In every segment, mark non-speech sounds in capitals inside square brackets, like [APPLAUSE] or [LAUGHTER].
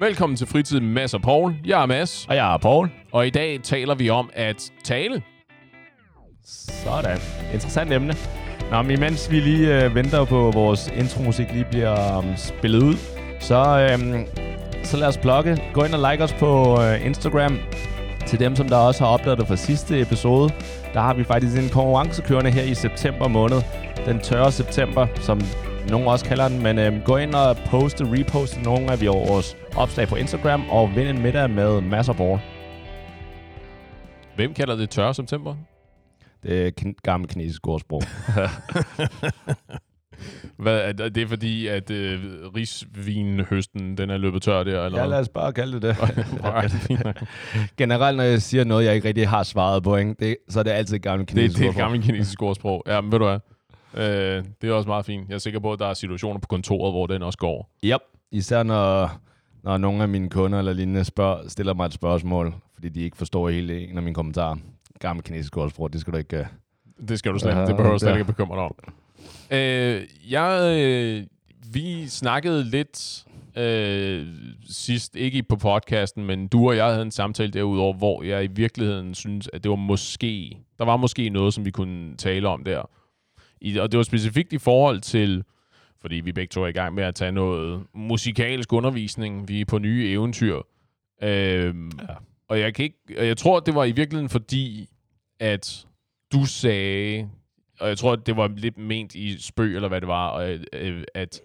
Velkommen til Fritid med Mads og Paul. Jeg er Mads, Og jeg er Paul. og i dag taler vi om at tale. Sådan. Interessant emne. Nå, men imens vi lige øh, venter på, at vores intromusik lige bliver um, spillet ud, så, øhm, så lad os plukke. Gå ind og like os på øh, Instagram. Til dem, som der også har opdaget det fra sidste episode, der har vi faktisk en konkurrence kørende her i september måned. Den tørre september, som nogen også kalder den. Men øhm, gå ind og poste, reposte nogle af vores opslag på Instagram, og vind en middag med masser af. Hvem kalder det tørre september? Det er kin- gammel kinesisk ordsprog. [LAUGHS] Hvad, er det det er fordi, at øh, risvinhøsten den er løbet tør der? Eller Ja, lad os bare kalde det det. [LAUGHS] Alright, fint nok. [LAUGHS] Generelt, når jeg siger noget, jeg ikke rigtig har svaret på, ikke? Det, så er det altid gammel det, kinesisk det er et ordsprog. gammelt kinesisk ordsprog. Ja, men ved du hvad? Øh, det er også meget fint. Jeg er sikker på, at der er situationer på kontoret, hvor den også går. Yep. Især når, når nogle af mine kunder eller lignende spørger, stiller mig et spørgsmål, fordi de ikke forstår hele en af mine kommentarer. Gammel kinesisk ordsprog, det skal du ikke... Uh... Det skal du slet Ja, Det behøver du slet ikke at bekymre dig om. Øh, jeg, øh, vi snakkede lidt øh, sidst, ikke på podcasten, men du og jeg havde en samtale derudover, hvor jeg i virkeligheden synes, at det var måske, der var måske noget, som vi kunne tale om der. I, og det var specifikt i forhold til, fordi vi begge to er i gang med at tage noget musikalsk undervisning. Vi er på nye eventyr. Øh, ja. Og jeg kan ikke, og jeg tror, det var i virkeligheden fordi, at du sagde, og jeg tror, det var lidt ment i spøg, eller hvad det var, og, øh, at,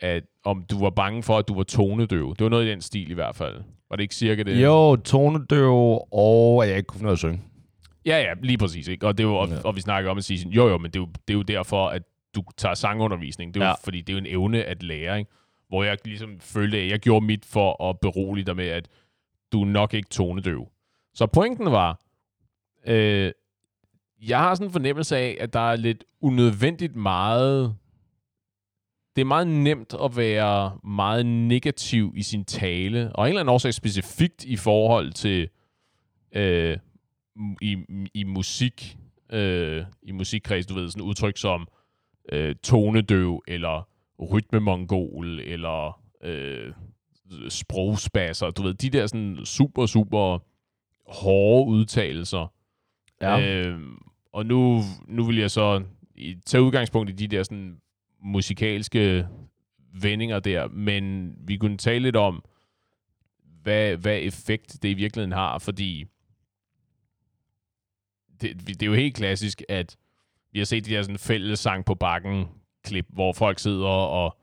at om du var bange for, at du var tonedøv. Det var noget i den stil i hvert fald. Var det ikke cirka det? Jo, tonedøv, og at jeg ikke kunne finde noget at synge. Ja, ja, lige præcis. Ikke? Og, det var, og, Ja. og vi snakker om at sige, jo jo, men det er jo, det er jo derfor, at du tager sangundervisning. Det er jo, Ja. fordi det er jo en evne at lære, ikke? Hvor jeg ligesom følte, at jeg gjorde mit for at berolige dig med, at du er nok ikke tonedøv. Så pointen var, øh, jeg har sådan en fornemmelse af, at der er lidt unødvendigt meget... Det er meget nemt at være meget negativ i sin tale, og en eller anden årsag specifikt i forhold til øh, i, i musik, øh, i musikkreds, du ved, sådan udtryk som øh, tonedøv, eller rytmemongol, eller øh, sprogspasser, du ved, de der sådan super, super hårde udtalelser. Ja. Øh, og nu, nu vil jeg så tage udgangspunkt i de der sådan musikalske vendinger der, men vi kunne tale lidt om, hvad, hvad effekt det i virkeligheden har, fordi det, det er jo helt klassisk, at vi har set de der sådan fællessang på bakken klip, hvor folk sidder og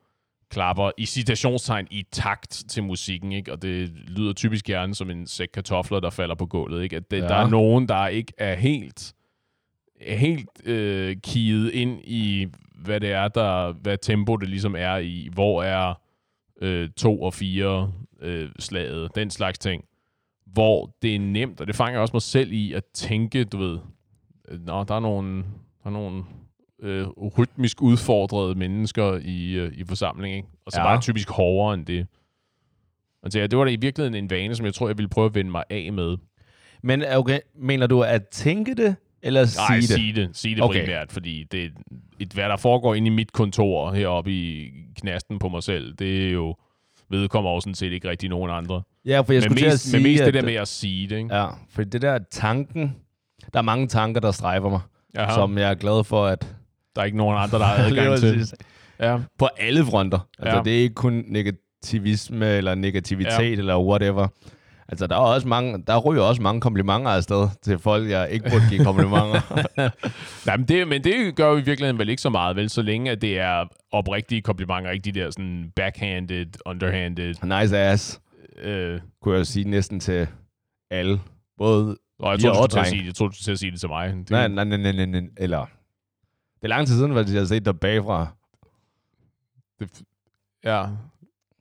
klapper i citationstegn i takt til musikken, ikke? Og det lyder typisk gerne som en sæk kartofler, der falder på gulvet, ikke? At det, ja. Der er nogen, der ikke er helt er helt øh, kiget ind i, hvad det er, der, hvad tempo det ligesom er i, hvor er øh, to og fire øh, slaget, den slags ting. Hvor det er nemt, og det fanger også mig selv i at tænke, du ved, øh, nå, der er nogle, der er nogle øh, rytmisk udfordrede mennesker i, øh, i forsamlingen, ikke? og så Ja. ja. bare typisk hårdere end det. Og det, det var da i virkeligheden en vane, som jeg tror, jeg ville prøve at vende mig af med. Men okay, mener du at tænke det, eller sige Nej, det? sige det. Sige det okay. primært, fordi det, et, hvad der foregår inde i mit kontor heroppe i knasten på mig selv, det er jo vedkommer jo sådan set ikke rigtig nogen andre. Ja, for jeg men skulle til at mest, sige, men mest det der med at sige det, ikke? Ja, for det der tanken, der er mange tanker, der strejfer mig, Jaha. som jeg er glad for, at... Der er ikke nogen andre, der har adgang [LAUGHS] til. Ja. På alle fronter. Altså, Ja. det er ikke kun negativisme eller negativitet Ja. eller whatever. Altså, der er også mange, der ryger også mange komplimenter afsted til folk, jeg ikke burde give komplimenter. [LAUGHS] Nej, men det, men det gør jo i virkeligheden vel ikke så meget, vel? Så længe at det er oprigtige komplimenter, ikke de der sådan backhanded, underhanded. nice ass, Øh, kunne jeg sige næsten til alle. Både... og jeg tror, du til at sige, jeg tror, du til at sige det til mig. Det, Nej, nej, nej, nej, nej, eller... Det er lang tid siden, at jeg har set dig bagfra. Det, ja,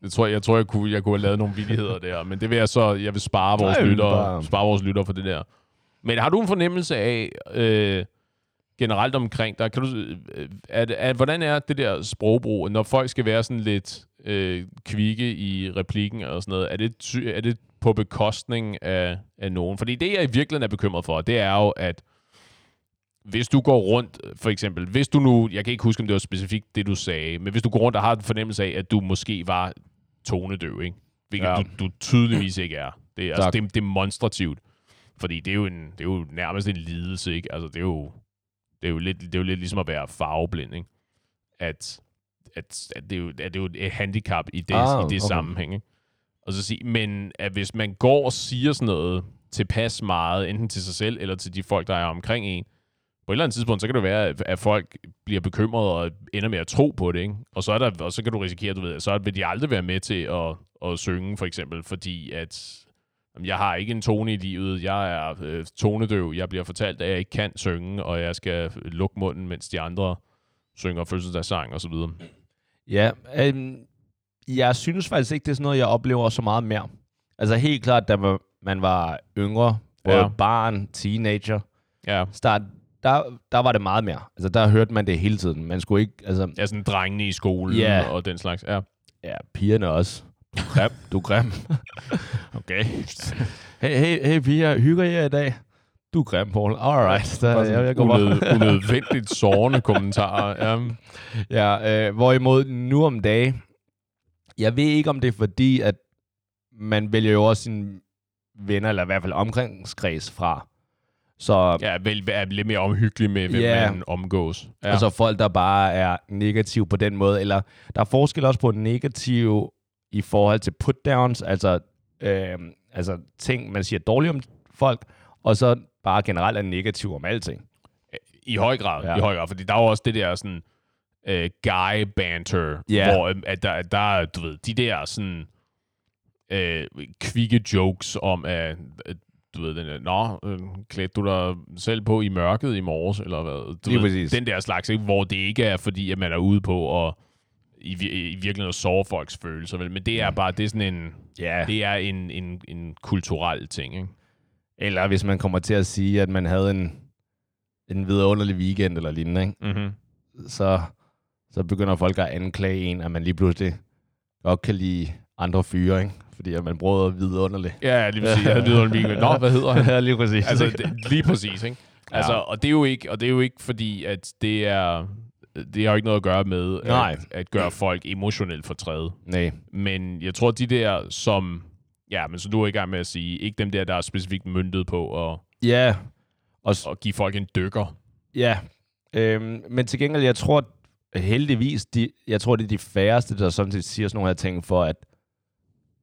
jeg tror, jeg, tror jeg, kunne, jeg kunne have lavet nogle vildigheder der, men det vil jeg så, jeg vil spare [LAUGHS] vores, bare- spare vores lyttere for det der. Men har du en fornemmelse af, øh, generelt omkring dig, kan du, øh, er, det- er, hvordan er det der sprogbrug, når folk skal være sådan lidt øh, kvikke i replikken og sådan noget, er det, er det på bekostning af, af nogen? Fordi det, jeg i virkeligheden er bekymret for, det er jo, at hvis du går rundt, for eksempel, hvis du nu, jeg kan ikke huske, om det var specifikt det, du sagde, men hvis du går rundt og har en fornemmelse af, at du måske var tonedøv, ikke? Hvilket Ja. du, du tydeligvis ikke er. Det er, altså, Tak. det, er- det er demonstrativt. Fordi det er, jo en, det er jo nærmest en lidelse, ikke? Altså, det er jo, det er jo, lidt, det er jo lidt ligesom at være farveblind, ikke? At, at, at, det, er jo, at det er jo et handicap i det, Ah, i det okay. sammenhæng, ikke? Og så sige, men at hvis man går og siger sådan noget tilpas meget, enten til sig selv eller til de folk, der er omkring en, på et eller andet tidspunkt, så kan det være, at- at folk bliver bekymrede og ender med at tro på det, ikke? Og så, er der, og så kan du risikere, du ved, så vil de aldrig være med til at, at synge, for eksempel, fordi at jeg har ikke en tone i livet, jeg er øh, tonedøv, jeg bliver fortalt, at jeg ikke kan synge, og jeg skal lukke munden, mens de andre synger fødselsdagssang og så videre. Ja, øhm, jeg synes faktisk ikke, det er sådan noget, jeg oplever så meget mere. Altså helt klart, da man- var yngre, både ja. barn, teenager, Ja, start, der, der var det meget mere. Altså der hørte man det hele tiden. Man skulle ikke, altså, ja sådan drengene i skolen Ja. og den slags. Ja. ja, pigerne også. Du grim, du er grim. okay. Hey, hey, hey piger, hygger I jer i dag? Du er grim, Paul. Alright. Der, jeg, jeg går Unød, bare. unødvendigt sårende kommentarer. Ja. Ja, øh, hvorimod nu om dagen, jeg ved ikke, om det er fordi, at man vælger jo også sine venner, eller i hvert fald omgangskreds fra. Så ja, vel er lidt mere omhyggelig med, hvem Ja. man omgås. Ja. altså folk, der bare er negativ på den måde, eller der er forskel også på negativ i forhold til put-downs, altså, øh, altså ting, man siger dårligt om folk, og så bare generelt er negativ om alting. I høj grad, Ja. i høj grad, fordi der er jo også det der sådan uh, guy banter, Ja. hvor øhm, at der, der er, du ved, de der sådan uh, kvikke jokes om, at, at du ved, den der, nå, øh, klædte du dig selv på i mørket i morges, eller hvad? Du Lige ved, præcis. Den der slags, ikke? hvor det ikke er, fordi at man er ude på at i, i virkeligheden at såre folks følelser, vel? men det er bare, det er sådan en, Ja. det er en, en, en kulturel ting, ikke? Eller hvis man kommer til at sige, at man havde en, en vidunderlig weekend eller lignende, ikke? Mm-hmm. så, så begynder folk at anklage en, at man lige pludselig godt kan lide andre fyre, ikke? Fordi at man bruger vidunderligt. Ja, lige præcis. Jeg lyder en weekend. Nå, hvad hedder han? ja, lige præcis. altså, det, lige præcis, ikke? Altså, Ja. og det er jo ikke, og det er jo ikke fordi, at det er, det har jo ikke noget at gøre med Nej. at, at gøre folk emotionelt fortræde. Nej. Men jeg tror, de der, som, ja, men så du er i gang med at sige, ikke dem der, der er specifikt myndet på at, Ja, og, at give folk en dykker. ja. Øhm, men til gengæld, jeg tror heldigvis, de, jeg tror, det er de færreste, der sådan set siger sådan nogle her ting for at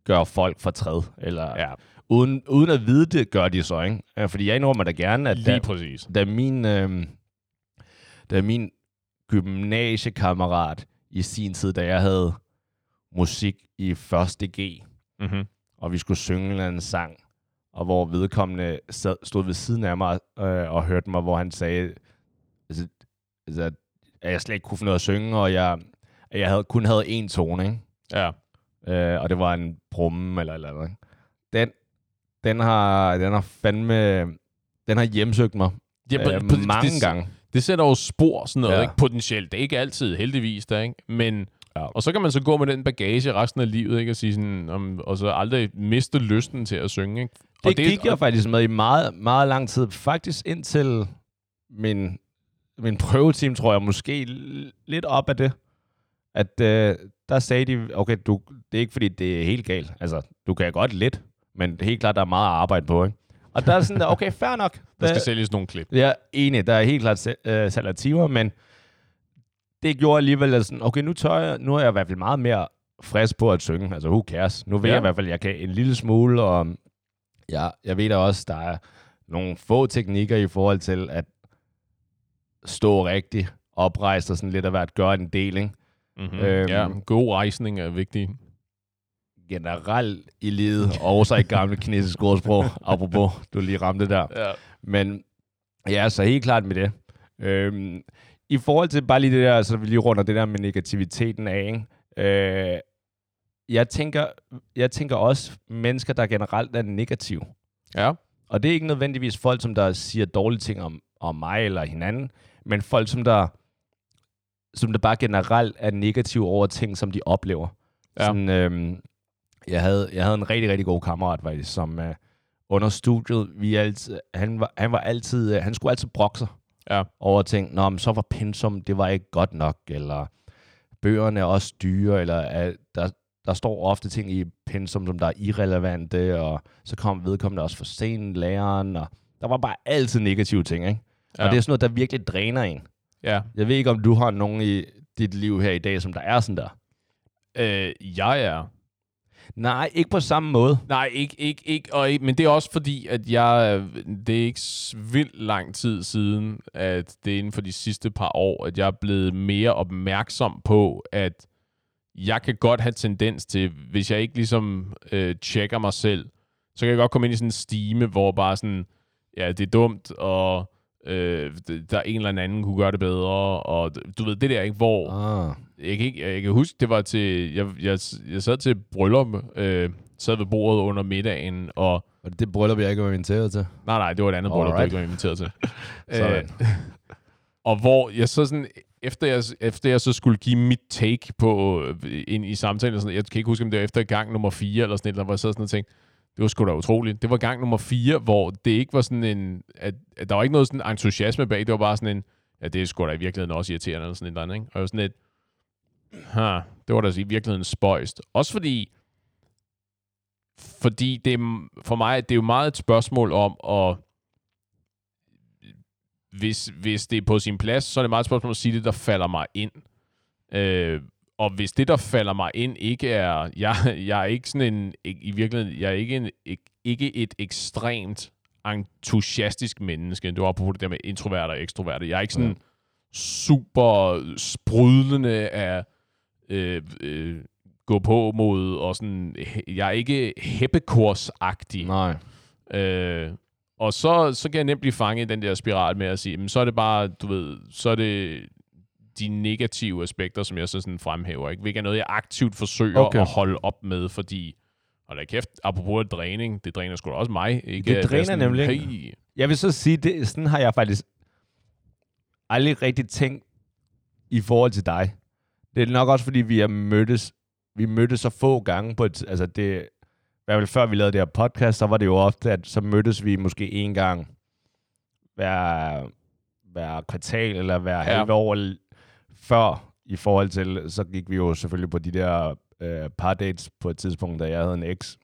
gøre folk fortræd. Eller, Ja, uden, uden at vide det, gør de så, ikke? Ja, Fordi jeg indrømmer da gerne, at lige der, præcis. da min, øh, da min gymnasiekammerat i sin tid, da jeg havde musik i 1. G, Mm-hmm. og vi skulle synge en eller anden sang, og hvor vedkommende sad, stod ved siden af mig øh, og hørte mig, hvor han sagde, altså, altså, at jeg slet ikke kunne finde noget at synge, og jeg, at jeg havde, kun havde én tone, ikke? Ja. øh, og det var en brumme eller eller andet. Den, den har, den har fandme, den har hjemsøgt mig Ja, øh, på- mange det, gange. Det sætter jo spor, sådan noget, Ja. ikke? Potentielt. Det er ikke altid, heldigvis, der, ikke? Men, Ja. og så kan man så gå med den bagage resten af livet, ikke? Og, sige sådan, om, og så aldrig miste lysten til at synge, ikke? Og Det, det gik jeg faktisk med i meget, meget lang tid. Faktisk indtil min, min prøveteam, tror jeg, måske lidt op af det. At øh, der sagde de, okay, du, det er ikke fordi, det er helt galt. Altså, du kan godt lidt, men det helt klart, der er meget at arbejde på, ikke? Og der er sådan der, okay, fair nok. Der skal sælges nogle klip. Er enig, der er helt klart af timer, men det gjorde alligevel, at sådan, okay, nu, tør jeg, nu er jeg i hvert fald meget mere frisk på at synge. Altså, who cares? Nu ved Ja. jeg i hvert fald, at jeg kan en lille smule, og ja, jeg ved da også, der er nogle få teknikker i forhold til at stå rigtigt, oprejst og sådan lidt af hvert, gøre en del, ikke? Mm-hmm. Øhm. Ja, god rejsning er vigtig. Generelt i livet, og så i gamle kinesiske ordsprog, [LAUGHS] apropos, du lige ramte der. Ja. Men ja, så helt klart med det. Øhm, I forhold til bare lige det der, så vi lige runder det der med negativiteten af, ikke? Øh, jeg, tænker, jeg tænker også mennesker, der generelt er negative. Ja. Og det er ikke nødvendigvis folk, som der siger dårlige ting om, om mig eller hinanden, men folk, som der, som der bare generelt er negative over ting, som de oplever. Ja. Sådan, øhm, jeg, havde, jeg havde en rigtig, rigtig god kammerat, faktisk, som øh, under studiet, vi altid, han, var, han var altid, øh, han skulle altid brokke sig Ja. over ting. Nå, men så var pensum, det var ikke godt nok, eller bøgerne er også dyre, eller er, der, der står ofte ting i pensum, som der er irrelevante, og så kom vedkommende også for sent, læreren, og der var bare altid negative ting, ikke? Ja. Og det er sådan noget, der virkelig dræner en. Ja. Jeg ved ikke, om du har nogen i dit liv her i dag, som der er sådan der. Øh, jeg er. Nej, ikke på samme måde. Nej, ikke, ikke, ikke, og ikke, men det er også fordi, at jeg, det er ikke vildt lang tid siden, at det er inden for de sidste par år, at jeg er blevet mere opmærksom på, at jeg kan godt have tendens til, hvis jeg ikke ligesom øh, tjekker mig selv, så kan jeg godt komme ind i sådan en stime, hvor bare sådan, ja, det er dumt, og øh, der er en eller anden kunne gøre det bedre, og du ved, det der ikke, hvor Ah. jeg kan, ikke, jeg kan huske, det var til, jeg, jeg, jeg sad til bryllup, øh, sad ved bordet under middagen, og Og det bryllup, jeg ikke var inviteret til. nej, nej, det var et andet bryllup, du Alright. ikke var inviteret til. [LAUGHS] Sådan. og hvor jeg så sådan, efter jeg, efter jeg så skulle give mit take på, øh, ind i samtalen, sådan, jeg kan ikke huske, om det var efter gang nummer 4, eller sådan et, eller hvor jeg sad sådan og tænkte, det var sgu da utroligt. Det var gang nummer 4, hvor det ikke var sådan en, at, at der var ikke noget sådan entusiasme bag, det var bare sådan en, ja, det er sgu da i virkeligheden også irriterende, eller sådan et eller andet, ikke? Og jeg var sådan lidt, ha, det var da i virkeligheden spøjst. Også fordi, fordi det er, for mig, det er jo meget et spørgsmål om at hvis, hvis det er på sin plads, så er det meget et spørgsmål at sige det, der falder mig ind. Øh, og hvis det, der falder mig ind, ikke er... Jeg, jeg er ikke sådan en... ikke- I virkeligheden, jeg er ikke, en, ikke, ikke et ekstremt entusiastisk menneske. Det var på det der med introverte og ekstroverte. Jeg er ikke sådan Ja. super sprudlende af øh, øh, gå på mod, og sådan... Jeg er ikke heppekorsagtig. Nej. Øh, og så, så kan jeg nemt blive fanget i den der spiral med at sige, men så er det bare, du ved, så er det de negative aspekter, som jeg så sådan fremhæver. Ikke? Hvilket er noget, jeg aktivt forsøger Okay. at holde op med, fordi, og da kæft, apropos dræning, det dræner sgu da også mig. Ikke? Det dræner sådan, nemlig. Hey, Jeg vil så sige, det, sådan har jeg faktisk aldrig rigtig tænkt i forhold til dig. Det er nok også, fordi vi har mødtes, vi mødtes så få gange på et, altså det, i hvert fald før vi lavede det her podcast, så var det jo ofte, at så mødtes vi måske en gang hver, hver kvartal, eller hver ja. Halve år før, i forhold til, så gik vi jo selvfølgelig på de der øh, par dates på et tidspunkt, da jeg havde en eks,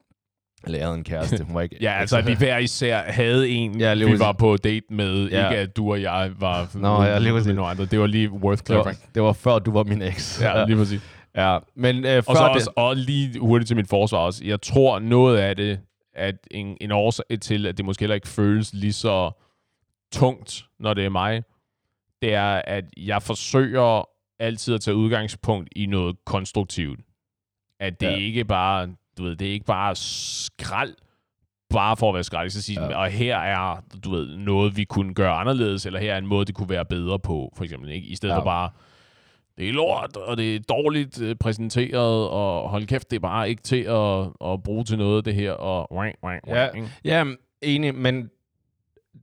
eller jeg havde en kæreste. Hun var ikke [LAUGHS] Ja, altså, vi hver især havde en, Ja, vi var på date med. Ja. Ikke at du og jeg var Nå, ja, lige med nogle andre. Det var lige worth det, var, clarifying. det var før, du var min eks. Ja, lige præcis. Ja, men øh, før Og så det... også, og lige hurtigt til mit forsvar også. Jeg tror noget af det, at en, en årsag til, at det måske heller ikke føles lige så tungt, når det er mig, det er, at jeg forsøger altid at tage udgangspunkt i noget konstruktivt. At det Ja. ikke bare, du ved, det er ikke bare skrald, bare for at være skrald. Så sige, Ja. og her er, du ved, noget, vi kunne gøre anderledes, eller her er en måde, det kunne være bedre på, for eksempel. Ikke? I stedet Ja. for bare, det er lort, og det er dårligt øh, præsenteret, og hold kæft, det er bare ikke til at, at bruge til noget, det her, og Ja. Ja, enig, men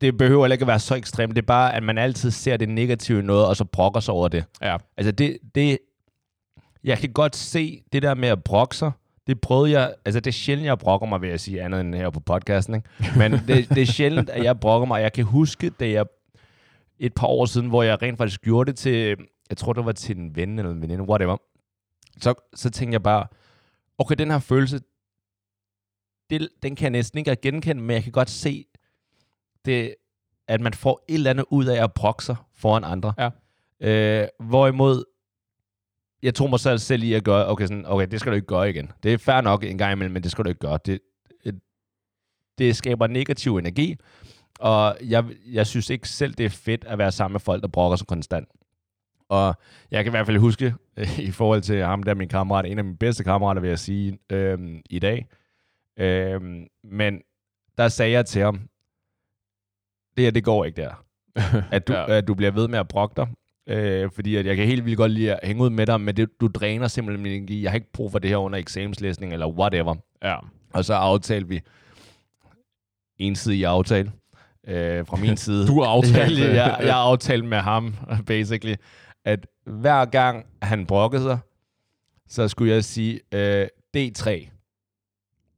det behøver heller ikke at være så ekstremt. Det er bare, at man altid ser det negative noget, og så brokker sig over det. Ja. Altså, det, det... Jeg kan godt se det der med at brokke sig. Det prøvede jeg... Altså, det er sjældent, jeg brokker mig, vil jeg sige, andet end her på podcasten, ikke? Men [LAUGHS] det, det er sjældent, at jeg brokker mig. Jeg kan huske, da jeg et par år siden, hvor jeg rent faktisk gjorde det til... Jeg tror, det var til en ven eller en veninde, whatever. Så, så tænkte jeg bare, okay, den her følelse, det, den kan jeg næsten ikke genkende, men jeg kan godt se, det, at man får et eller andet ud af at brokke sig foran andre. Ja. Øh, hvorimod, jeg tog mig selv, selv i at gøre, okay, sådan, okay, det skal du ikke gøre igen. Det er fair nok en gang imellem, men det skal du ikke gøre. Det, det, det skaber negativ energi, og jeg, jeg synes ikke selv, det er fedt at være sammen med folk, der brokker sig konstant. Og jeg kan i hvert fald huske, i forhold til ham der, min kammerat, en af mine bedste kammerater, vil jeg sige, øhm, i dag. Øhm, men der sagde jeg til ham, det her, det går ikke der. [LAUGHS] At du, ja. At du bliver ved med at brokke dig. Øh, fordi at jeg kan helt vildt godt lide at hænge ud med dig, men det, du dræner simpelthen min energi. Jeg har ikke brug for det her under eksamenslæsning, eller whatever. Ja. Og så aftalte vi ensidig aftale øh, fra min [LAUGHS] side. Du har aftalt [LAUGHS] jeg, jeg, jeg aftalte med ham, basically, at hver gang han brokkede sig, så skulle jeg sige øh, D3.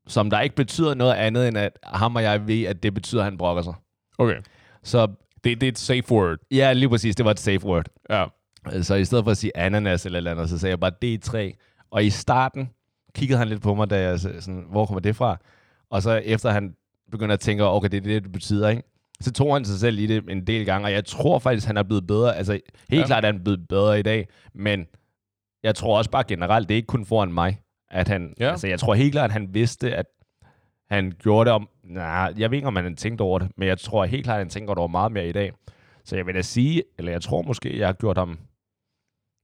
Som der ikke betyder noget andet, end at ham og jeg ved, at det betyder, at han brokker sig. Okay. Så Det, det er et safe word. ja, lige præcis, det var et safe word. Ja. Så i stedet for at sige ananas eller et eller andet, så sagde jeg bare D3. Og i starten, kiggede han lidt på mig, da jeg så- sådan, hvor kommer det fra? Og så efter han begynder at tænke, okay, det er det, det betyder, ikke? Så tog han sig selv i det en del gange, og jeg tror faktisk, han er blevet bedre. Altså, helt Ja. ja. klart er han blevet bedre i dag, men jeg tror også bare generelt, det er ikke kun foran mig, at han, Ja. ja. altså jeg tror helt klart, at han vidste, at han gjorde det om, nej, jeg ved ikke, om han tænkte over det, men jeg tror helt klart, at han tænker over meget mere i dag. Så jeg vil da sige, eller jeg tror måske, jeg har gjort ham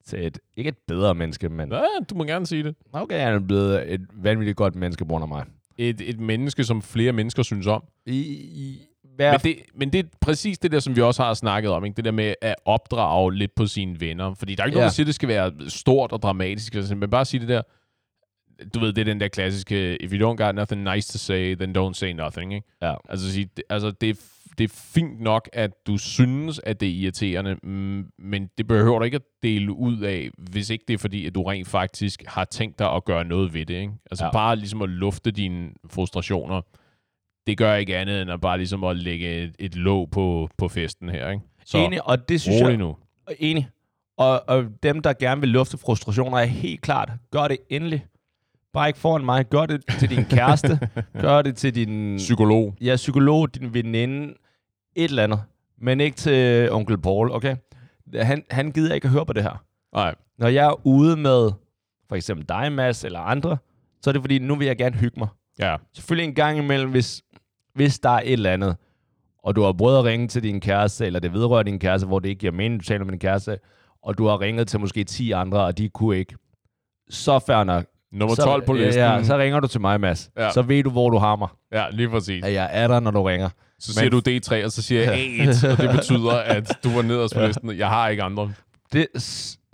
til et, ikke et bedre menneske, men Ja, du må gerne sige det. okay, han er blevet et vanvittigt godt menneske på grund af mig. Et, et menneske, som flere mennesker synes om. I, i hver Men det, men det er præcis det der, som vi også har snakket om. Ikke? Det der med at opdrage lidt på sine venner. Fordi der er ikke ja. nogen, der siger, at det skal være stort og dramatisk. Men bare sige det der. Du ved, det er den der klassiske, if you don't got nothing nice to say, then don't say nothing. Ikke? Ja. Altså, sige, det, altså det, er det er fint nok, at du synes, at det er irriterende, mm, men det behøver du ikke at dele ud af, hvis ikke det er fordi, at du rent faktisk har tænkt dig at gøre noget ved det. Ikke? Altså ja. Bare ligesom at lufte dine frustrationer, det gør ikke andet end at bare ligesom at lægge et, et låg på, på festen her. Ikke? Så enig, og det synes jeg, nu. enig. Og, og dem, der gerne vil lufte frustrationer, er helt klart, gør det endelig. Bare ikke foran mig. Gør det til din kæreste. [LAUGHS] gør det til din Psykolog. ja, psykolog, din veninde, et eller andet. Men ikke til onkel Paul, okay? Han, han gider ikke at høre på det her. Nej, Når jeg er ude med for eksempel dig, Mads, eller andre, så er det fordi, nu vil jeg gerne hygge mig. ja. Selvfølgelig en gang imellem, hvis, hvis der er et eller andet, og du har prøvet at ringe til din kæreste, eller det vedrører din kæreste, hvor det ikke giver mening, du taler med din kæreste, og du har ringet til måske 10 andre, og de kunne ikke. Så fair nok. Nummer så, 12 på listen. Ja, så ringer du til mig, Mads. Ja. Ja. Så ved du, hvor du har mig. ja lige præcis. At jeg er der, når du ringer. Så siger Men- du D3, og så siger jeg A1, og det [LAUGHS] betyder, at du var nederst på listen. Jeg har ikke andre. Det,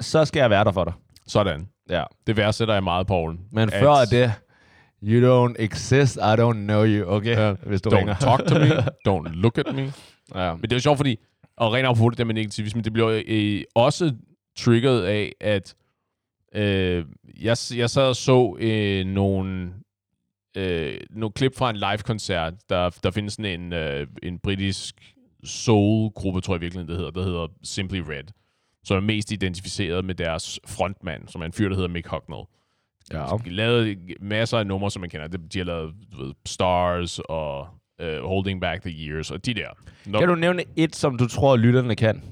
så skal jeg være der for dig. Sådan. Ja. Det værdsætter jeg meget, Paul. Men At- før det, you don't exist, I don't know you, okay? Ja. Hvis du Don't ringer. talk to me. [LAUGHS] Don't look at me. Ja. Men det er jo sjovt, fordi, og rent på det der med negativisme, det bliver øh, også triggeret af, at øh, jeg, jeg sad og så øh, nogle, øh, nogle klip fra en live-koncert. Der, der findes sådan en, øh, en britisk soul-gruppe, tror jeg virkelig, det hedder, der hedder Simply Red, som er mest identificeret med deres frontmand, som er en fyr, der hedder Mick Hucknall. Ja. De har lavet masser af numre, som man kender. De har lavet ved, Stars og uh, Holding Back the Years, og de der. Nå, Kan du nævne et, som du tror, lytterne kan?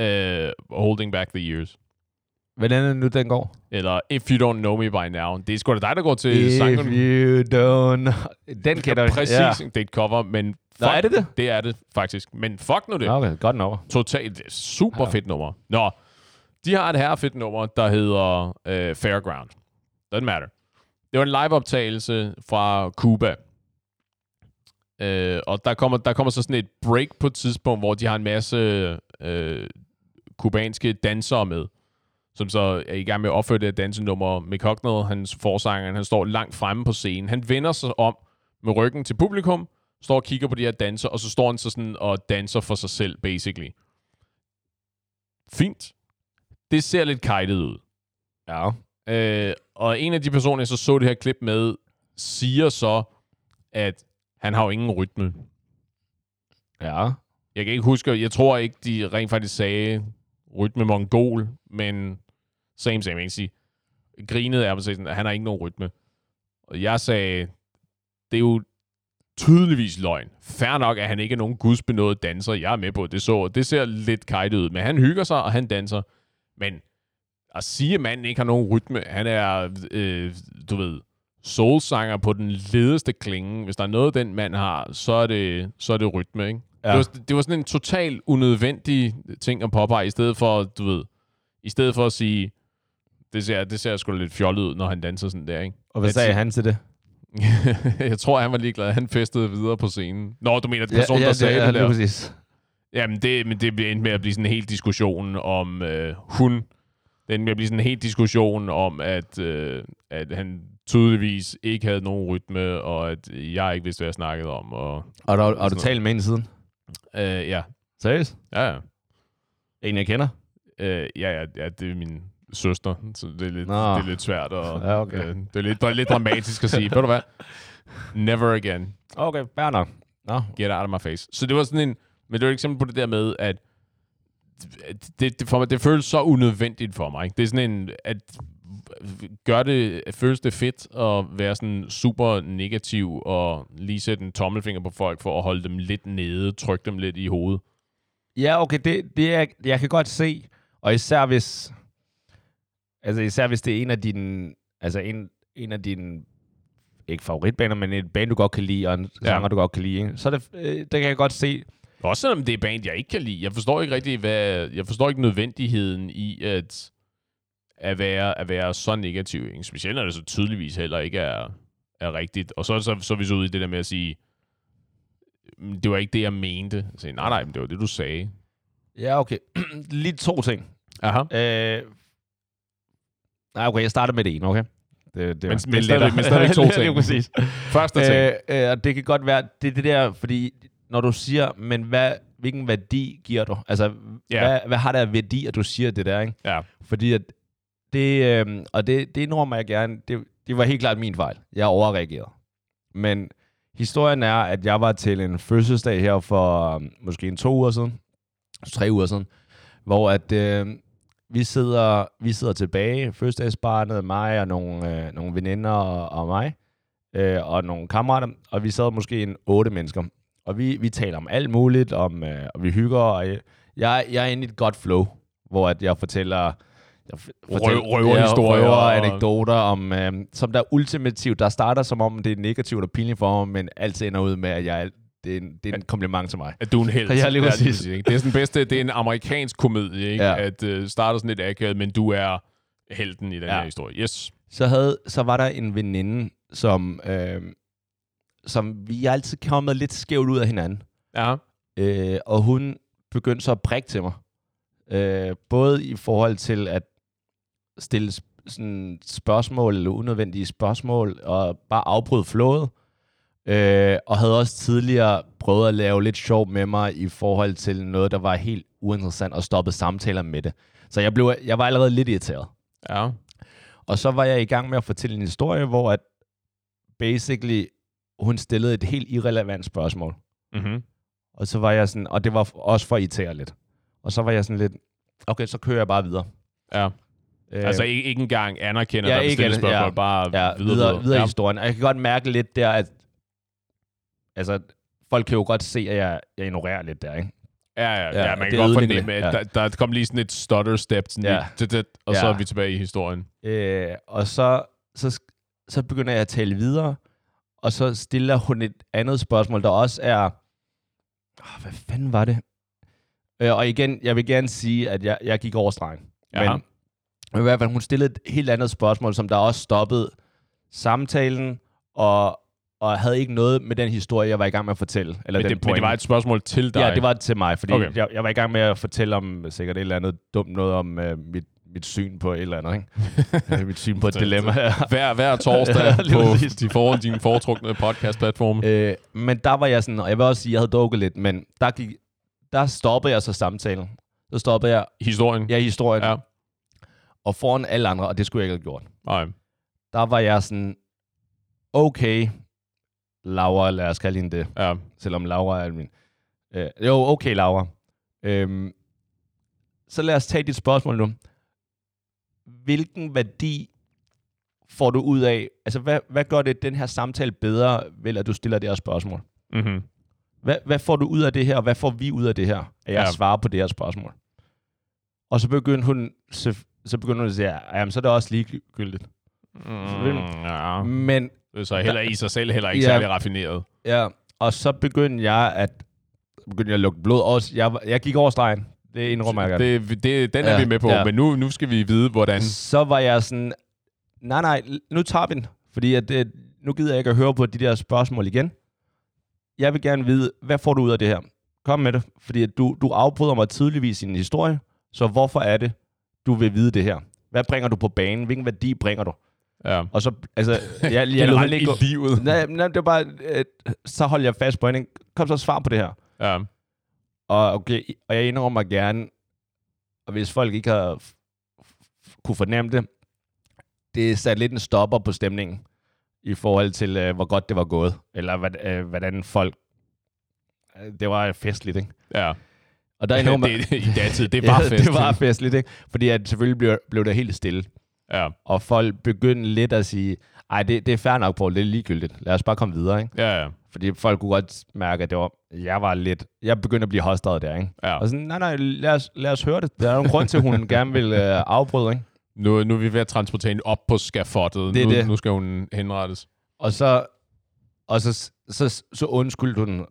uh, Holding Back the Years. Hvordan er det nu, den går? Eller If You Don't Know Me By Now. Det er sgu da dig, der går til If sangen. you don't... Den kan du... Præcis, Ja. det er et cover, men fuck, Nå, er det det? Det er det faktisk. Men fuck nu det. Okay, godt nok. Totalt er super Ja. fedt nummer. Nå, de har et her fedt nummer, der hedder uh, Fairground. Doesn't matter. Det var en liveoptagelse fra Cuba. Uh, og der kommer, der kommer så sådan et break på et tidspunkt, hvor de har en masse uh, kubanske dansere med, som så er i gang med at opføre det her dansenummer. Mick Hucknall, hans forsanger, han står langt fremme på scenen. Han vender sig om med ryggen til publikum, står og kigger på de her danser, og så står han så sådan og danser for sig selv, basically. Fint. Det ser lidt kajtet ud. Ja. Øh, og en af de personer, jeg så så det her klip med, siger så, at han har jo ingen rytme. Ja. Jeg kan ikke huske, jeg tror ikke, de rent faktisk sagde rytme mongol, men same, same, sige. Grinede er på sådan, at han har ikke nogen rytme. Og jeg sagde, det er jo tydeligvis løgn. Fær nok, at han ikke er nogen gudsbenået danser. Jeg er med på, det så. Det ser lidt kajtet ud, men han hygger sig, og han danser. Men at sige, at manden ikke har nogen rytme, han er, øh, du ved, soulsanger på den ledeste klinge. Hvis der er noget, den mand har, så er det, så er det rytme, ikke? Ja. Det, var, det var sådan en total unødvendig ting at påpege, i stedet for, du ved, i stedet for at sige, det ser, det ser sgu lidt fjollet ud, når han danser sådan der, ikke? Og hvad sagde han til det? [LAUGHS] jeg tror, han var ligeglad. Han festede videre på scenen. Nå, du mener, at personen, der sagde ja, det lige der? præcis. Jamen, det, men det bliver endt med at blive sådan en hel diskussion om øh, hun. Det endte med at blive sådan en hel diskussion om, at, øh, at han tydeligvis ikke havde nogen rytme, og at jeg ikke vidste, hvad jeg snakkede om. Og, Og, du, og du talt med hende siden? øh, ja, Seriøst? ja, ja. En, jeg kender? Øh, ja, ja, ja, det er min søster, så det er lidt, Nå. det er lidt svært. Og, Ja, okay. øh, det er lidt, det er lidt dramatisk at sige. Ved du hvad? Never again. Okay, fair nok. Nå, Get out of my face. Så det var sådan en... Men det var et eksempel på det der med, at at det, det, for mig, det føles så unødvendigt for mig. Ikke? Det er sådan en... At, gør det, føles det fedt at være sådan super negativ og lige sætte en tommelfinger på folk for at holde dem lidt nede, trykke dem lidt i hovedet? Ja, okay, det, det er, jeg kan godt se, og især hvis, altså især hvis det er en af dine, altså en, en af dine, ikke favoritbaner, men et band, du godt kan lide, og en Ja. sanger, du godt kan lide, ikke? så det, øh, det kan jeg godt se. Også selvom det er band, jeg ikke kan lide. Jeg forstår ikke rigtig, hvad, jeg forstår ikke nødvendigheden i at, at, være, at være så negativ. Ikke? Specielt når det så tydeligvis heller ikke er, er rigtigt. Og så, så, så er vi så ude i det der med at sige, "Mm, det var ikke det, jeg mente. Så, nej, nej, men det var det, du sagde. Ja, okay. [CLEARS THROAT] Lige to ting. Aha. Øh, nej, okay, jeg starter med det ene, okay? Det, det, Men- det men stadigvæk- men stadigvæk [LAUGHS] to ting. Lige præcis. Første ting. Øh, øh, og det kan godt være, det er det der, fordi når du siger, men hvad, hvilken værdi giver du? Altså, Ja. yeah. hvad, hvad har der af værdi, at du siger det der, ikke? Ja. Fordi at det, øh, og det, det indrømmer jeg gerne, det, det var helt klart min fejl. Jeg overreagerede. Men historien er, at jeg var til en fødselsdag her for øh, måske en to uger siden, tre uger siden, hvor at øh, vi sidder, vi sidder tilbage, fødselsdagsbarnet, mig og nogle, øh, nogle veninder og, og mig, øh, og nogle kammerater, og vi sad måske en otte mennesker. Og vi, vi taler om alt muligt, om, øh, og vi hygger, og jeg, jeg, jeg er inde i et godt flow, hvor at jeg fortæller, jeg fortæller røverhistorier ja, røver og- anekdoter, om, øh, som der er ultimativt, der starter som om det er negativt og pinligt for mig, men alt ender ud med, at jeg, det, er en, det er en kompliment til mig. At du er en held. Ja, lige præcis. ikke? det er sådan bedste, det er en amerikansk komedie, ikke? Ja. At uh, starter sådan lidt akavet, men du er helten i den Ja. her historie. Yes. så, havde, så var der en veninde, som, øh, som vi altid kommet lidt skævt ud af hinanden. Ja. Øh, og hun begyndte så at prikke til mig. Øh, både i forhold til at stille sådan spørgsmål, eller unødvendige spørgsmål, og bare afbryde flowet. Øh, og havde også tidligere prøvet at lave lidt sjov med mig i forhold til noget, der var helt uinteressant, og stoppet samtaler med det. Så jeg, blev, jeg var allerede lidt irriteret. Ja. Og så var jeg i gang med at fortælle en historie, hvor at basically hun stillede et helt irrelevant spørgsmål. Mm-hmm. Og så var jeg sådan, og det var også for at irritere lidt. Og så var jeg sådan lidt, okay, så kører jeg bare videre. Ja. Øh, Altså ikke, ikke engang anerkender, Ja, der er ikke spørgsmål, ja. bare ja, videre, videre, videre Ja. historien. Og jeg kan godt mærke lidt der, at altså, folk kan jo godt se, at jeg, jeg ignorerer lidt der, ikke? Ja, ja, ja, Ja, man kan godt fornemme, at ja. der, der kom lige sådan et stutter step, sådan Ja. lidt, dit, og så Ja. er vi tilbage i historien. Øh, og så, så, så begynder jeg at tale videre, og så stiller hun et andet spørgsmål, der også er... Oh, hvad fanden var det? Øh, og igen, jeg vil gerne sige, at jeg, jeg gik over stregen. Jaha. Men i hvert fald, hun stillede et helt andet spørgsmål, som der også stoppede samtalen, og, og havde ikke noget med den historie, jeg var i gang med at fortælle. Eller Men den det, men det var et spørgsmål til dig. Ja, det var til mig, fordi Okay. jeg, jeg var i gang med at fortælle om sikkert et eller andet dumt noget om uh, mit, mit syn på et eller andet, ikke? [LAUGHS] mit syn på et dilemma. [LAUGHS] hver, hver torsdag [LAUGHS] Ja, på de for, dine foretrukne podcast-platforme. øh, men der var jeg sådan, og jeg vil også sige, at jeg havde dukket lidt, men der, gik, der stoppede jeg så samtalen. Så stoppede jeg Historien. ja, historien, ja. og foran alle andre, og det skulle jeg ikke have gjort. Nej. Der var jeg sådan, okay, Laura, lad os kalde hende det, Ja. selvom Laura er min... Øh, jo, okay, Laura. Øhm, så lad os tage dit spørgsmål nu. Hvilken værdi får du ud af... Altså, hvad, hvad gør det den her samtale bedre, ved at du stiller det her spørgsmål? Mm-hmm. Hvad, hvad får du ud af det her, og hvad får vi ud af det her, at jeg Ja. ja. svarer på det her spørgsmål? Og så begyndte hun, så, så begyndte hun at sige, jamen, så er det også ligegyldigt. Mm, ja. Men så heller i sig selv heller ikke Ja. særlig raffineret. Ja, og så begyndte jeg at begyndte jeg at lugte blod. Også, jeg, jeg gik over stregen. Det indrømmer jeg gerne. Det, det, den er Ja, vi med på, ja. men nu, nu skal vi vide, hvordan... Så var jeg sådan, nej, nej, nu tager vi den. Fordi at, det, nu gider jeg ikke at høre på de der spørgsmål igen. Jeg vil gerne vide, hvad får du ud af det her? Kom med det. Fordi at du, du afbryder mig tydeligvis i en historie. Så hvorfor er det, du vil vide det her? Hvad bringer du på banen? Hvilken værdi bringer du? Ja. Og så, altså, [LAUGHS] jeg, jeg, jeg lod ikke i livet. Nej, nej, det var bare, øh, så holdt jeg fast på hende. Kom så svar på det her. Ja. Og, okay, og jeg indrømmer gerne, og hvis folk ikke har kunne fornemme det, det satte lidt en stopper på stemningen i forhold til, øh, hvor godt det var gået, eller hvad, øh, hvordan folk... øh, Det var festligt, ikke? ja. Og der [LAUGHS] indrømmer det, I datid, det [LAUGHS] var ja, fest. det var festligt, ikke? Fordi at selvfølgelig blev, blev der helt stille. Ja, Og folk begyndte lidt at sige, ej, det, det er fair nok, Paul, det er ligegyldigt. Lad os bare komme videre, ikke? ja, ja. Fordi folk kunne godt mærke, at det var, jeg var lidt, jeg begyndte at blive hostret der, ikke? ja. Og sådan, nej, nej, lad os, lad os høre det. Der er en grund til, at hun gerne vil øh, afbryde, ikke? Nu, nu er vi ved at transportere hende op på skafottet. Det er nu, det. nu skal hun henrettes. Og så, og så, så, så undskyldte hun,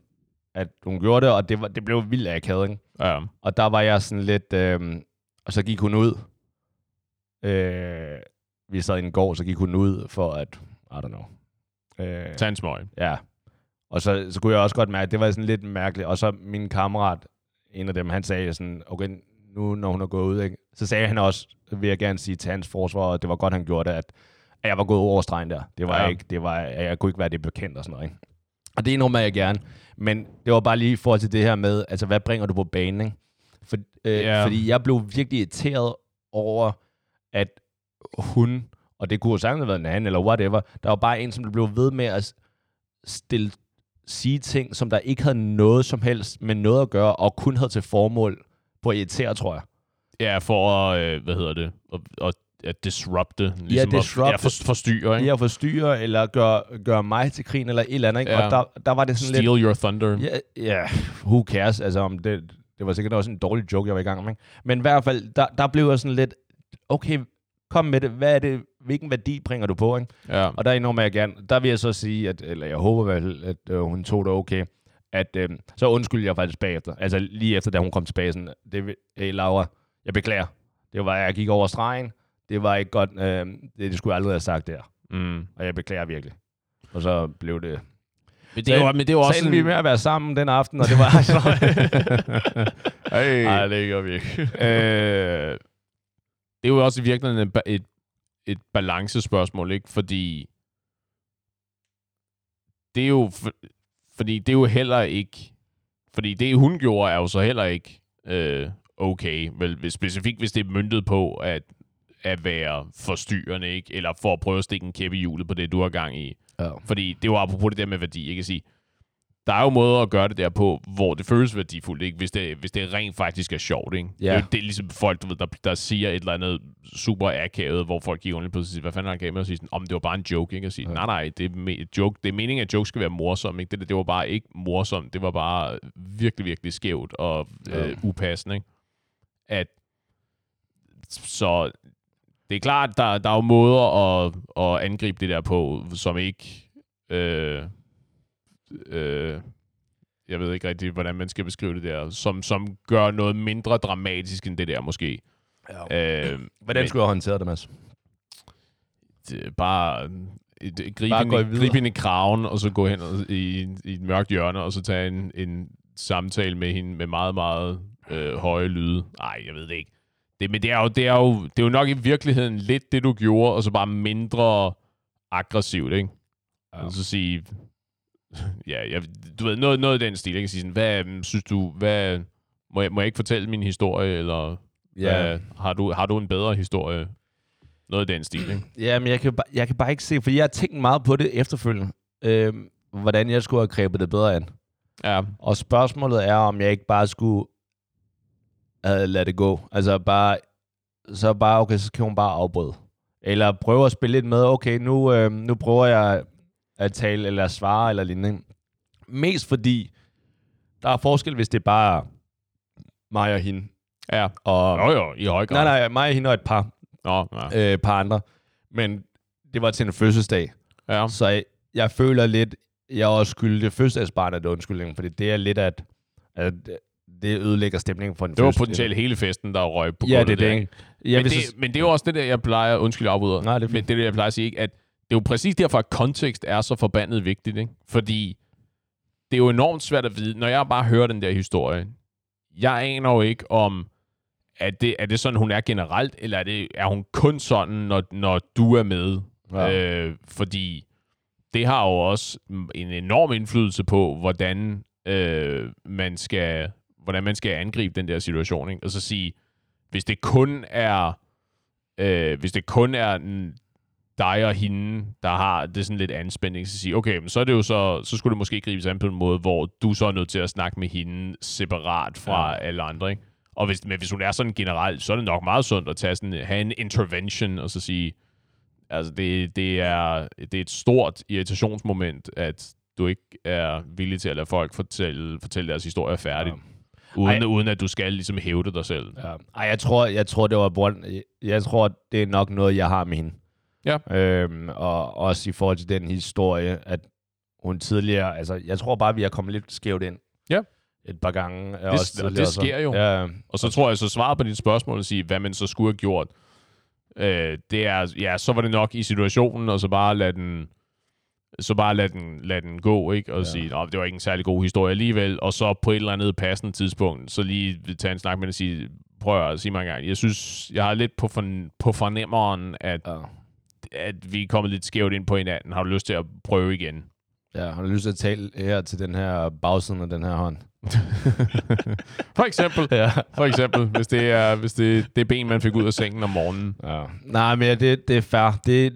at hun gjorde det, og det, var, det blev vildt akavet, ikke? Ja, Og der var jeg sådan lidt, øh, og så gik hun ud. Øh, vi sad i en gård, så gik hun ud for at, I don't know. Øh, tag en smøg. Ja. Og så, så kunne jeg også godt mærke, at det var sådan lidt mærkeligt. Og så min kammerat, en af dem, han sagde sådan, okay, nu når hun er gået ud, ikke? så sagde han også, vil jeg gerne sige til hans forsvar, og det var godt, han gjorde det, at, at jeg var gået over stregen der. Det var Ja. ikke, det var, jeg kunne ikke være det bekendt og sådan noget. Ikke? Og det indrømmer jeg gerne. Men det var bare lige i forhold til det her med, altså hvad bringer du på banen, ikke? For, øh, Ja. Fordi jeg blev virkelig irriteret over, at hun, og det kunne jo sagtens have været en anden, eller whatever, der var bare en, som blev ved med at stille, sige ting, som der ikke havde noget som helst med noget at gøre, og kun havde til formål på at irritere, tror jeg. Ja, for at, øh, hvad hedder det, at, at, at disrupte. Ligesom disrupte. At, ja, for, forstyrre, ikke? At forstyrre, eller gøre, gøre mig til krigen, eller et eller andet. Ikke? Ja. Og der, der var det sådan Steal lidt... your thunder. Ja, ja, who cares? Altså, om det, det var sikkert også en dårlig joke, jeg var i gang med. Ikke? Men i hvert fald, der, der blev jeg sådan lidt, okay, kom med det. Hvad er det? Hvilken værdi bringer du på? Ikke? Ja. Og der indrømmer jeg gerne, der vil jeg så sige, at, eller jeg håber vel, at øh, hun tog det okay, at øh, så undskyldte jeg faktisk bagefter. Altså lige efter, da hun kom tilbage, sådan, det, hey Laura, jeg beklager. Det var, jeg gik over stregen. Det var ikke godt. Øh, det, det skulle jeg aldrig have sagt der. Mm. Og jeg beklager virkelig. Og så blev det... Men det er jo, men det er Så også endte vi med at være sammen den aften, og det var så... hey. Nej, det gør vi ikke. øh, det er jo også i virkeligheden et, et, et balancespørgsmål, ikke? Fordi det er jo, for, fordi det er jo heller ikke, fordi det hun gjorde er jo så heller ikke øh, okay, vel, specifikt hvis det er myndet på at, at være forstyrrende, ikke? Eller for at prøve at stikke en kæp i hjulet på det, du har gang i. Ja. Fordi det jo apropos det der med værdi, ikke at sige, der er jo måder at gøre det der på, hvor det føles værdifuldt, ikke? Hvis, det, hvis det rent faktisk er sjovt. Ikke? Ja. Det, er jo, det er ligesom folk, du ved, der, der siger et eller andet super akavet, hvor folk kigger på og siger, hvad fanden der galt med at sige om det var bare en joke, ikke? Og sige, Ja. nej, nej, det er, joke, det er meningen, at joke skal være morsom, ikke? Det, der, det var bare ikke morsomt, det var bare virkelig, virkelig skævt og Ja. øh, upassende, ikke? At, så det er klart, der, der er jo måder at, at angribe det der på, som ikke... Øh, øh, jeg ved ikke rigtig, hvordan man skal beskrive det der, som, som gør noget mindre dramatisk end det der måske. Ja. Øh, Hvordan men skulle jeg håndtere det, Mads? det er bare gribe, ind, gå i- kraven, og så gå hen og, i, i et mørkt hjørne, og så tage en, en samtale med hende med meget, meget øh, høje lyde. Nej, jeg ved det ikke. Det, men det er, jo, det, er jo, det er jo nok i virkeligheden lidt det, du gjorde, og så bare mindre aggressivt, ikke? Ja. Og så sige, [LAUGHS] ja, jeg, du ved, noget, noget i den stil, ikke? Sige sådan, hvad øhm, synes du, hvad, må jeg, må jeg ikke fortælle min historie, eller hvad, har, du, har du en bedre historie? Noget i den stil, ikke? [CLEARS THROAT] Ja, men jeg kan, jeg kan bare ikke se, fordi jeg har tænkt meget på det efterfølgende, øh, hvordan jeg skulle have grebet det bedre an. Ja, Og spørgsmålet er, om jeg ikke bare skulle have lade det gå. Altså bare, så bare, okay, så kan hun bare afbryde. Eller prøve at spille lidt med, okay, nu, øh, nu prøver jeg at tale, eller svare, eller lignende. Mest fordi, der er forskel, hvis det er bare mig og hende. ja. Og, Jo, jo, i høj grad. nej, nej, mig og hende og et par, Nå, ja. øh, par andre. Men det var til en fødselsdag. ja. Så jeg, jeg føler lidt, jeg også skyldig fødselsdagsbarnet undskyldning, fordi det er lidt, at, at det ødelægger stemningen for en Det var potentielt hele festen, der røg på Ja, det der, det. ikke? Jeg men, det, så, men det er jo også det der, jeg plejer, undskyld, jeg afbryder, Nej, det er men det er det, jeg plejer at sige, ikke? at det er jo præcis derfor, at kontekst er så forbandet vigtigt, ikke? Fordi det er jo enormt svært at vide, når jeg bare hører den der historie. Jeg aner jo ikke om, er det, er det sådan, hun er generelt, eller er, det, er hun kun sådan, når, når du er med? Ja. Øh, fordi det har jo også en enorm indflydelse på, hvordan øh, man skal hvordan man skal angribe den der situation. Ikke? Og så sige, hvis det kun er øh, hvis det kun er dig og hende, der har det sådan lidt anspænding, så sige, okay, men så er det jo så, så skulle det måske gribes an på en måde, hvor du så er nødt til at snakke med hende separat fra Ja. alle andre, ikke? Og hvis, men hvis hun er sådan generelt, så er det nok meget sundt at tage sådan, have en intervention og så sige, altså det, det, er, det er et stort irritationsmoment, at du ikke er villig til at lade folk fortælle, fortælle deres historie færdigt. Ja. Uden, Ej. uden at du skal ligesom hævde dig selv. Ja. Ej, jeg tror, jeg tror, det var Brønd. Jeg tror, det er nok noget, jeg har med hende. Ja. Øhm, og også i forhold til den historie, at hun tidligere, altså, jeg tror bare, vi har kommet lidt skævt ind. Ja. Et par gange. Det, og det sker jo. Ja, Og så tror jeg, så svaret på dit spørgsmål at sige, hvad man så skulle have gjort, øh, det er, ja, så var det nok i situationen, og så bare lade den, så bare lade den, lade den gå, ikke? Og Ja. sige, Nå, det var ikke en særlig god historie alligevel, og så på et eller andet passende tidspunkt, så lige tage en snak med den og sige, prøv at sige mig engang, jeg synes, jeg har lidt på, for, på fornemmeren, at, ja. At vi er kommet lidt skævt ind på hinanden. Har du lyst til at prøve igen? ja, har du lyst til at tale her til den her bagsiden af den her hånd? [LAUGHS] For eksempel, Ja. for eksempel hvis det er, hvis det, det er ben, man fik ud af sengen om morgenen. ja. Nej, men ja, det, det er fair. Det,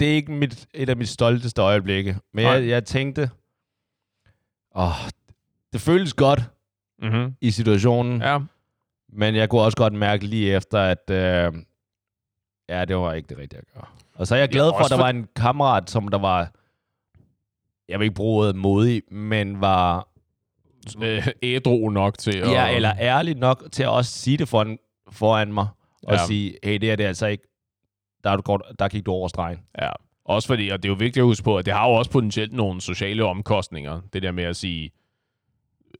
det er ikke mit, et af mit stolteste øjeblikke. Men jeg, jeg tænkte, åh, det føles godt Mm-hmm. i situationen. Ja, Men jeg kunne også godt mærke lige efter, at øh, ja, det var ikke det rigtige at gøre. Og så er jeg glad for, at der var en kammerat, som der var, jeg vil ikke bruge ordet modig, men var øh, ædru nok til at... ja, eller ærlig nok til at også sige det foran, foran mig. Og Ja. sige, hey, det er det er altså ikke, der, er du godt, der gik du over stregen. Ja, også fordi, og det er jo vigtigt at huske på, at det har jo også potentielt nogle sociale omkostninger, det der med at sige,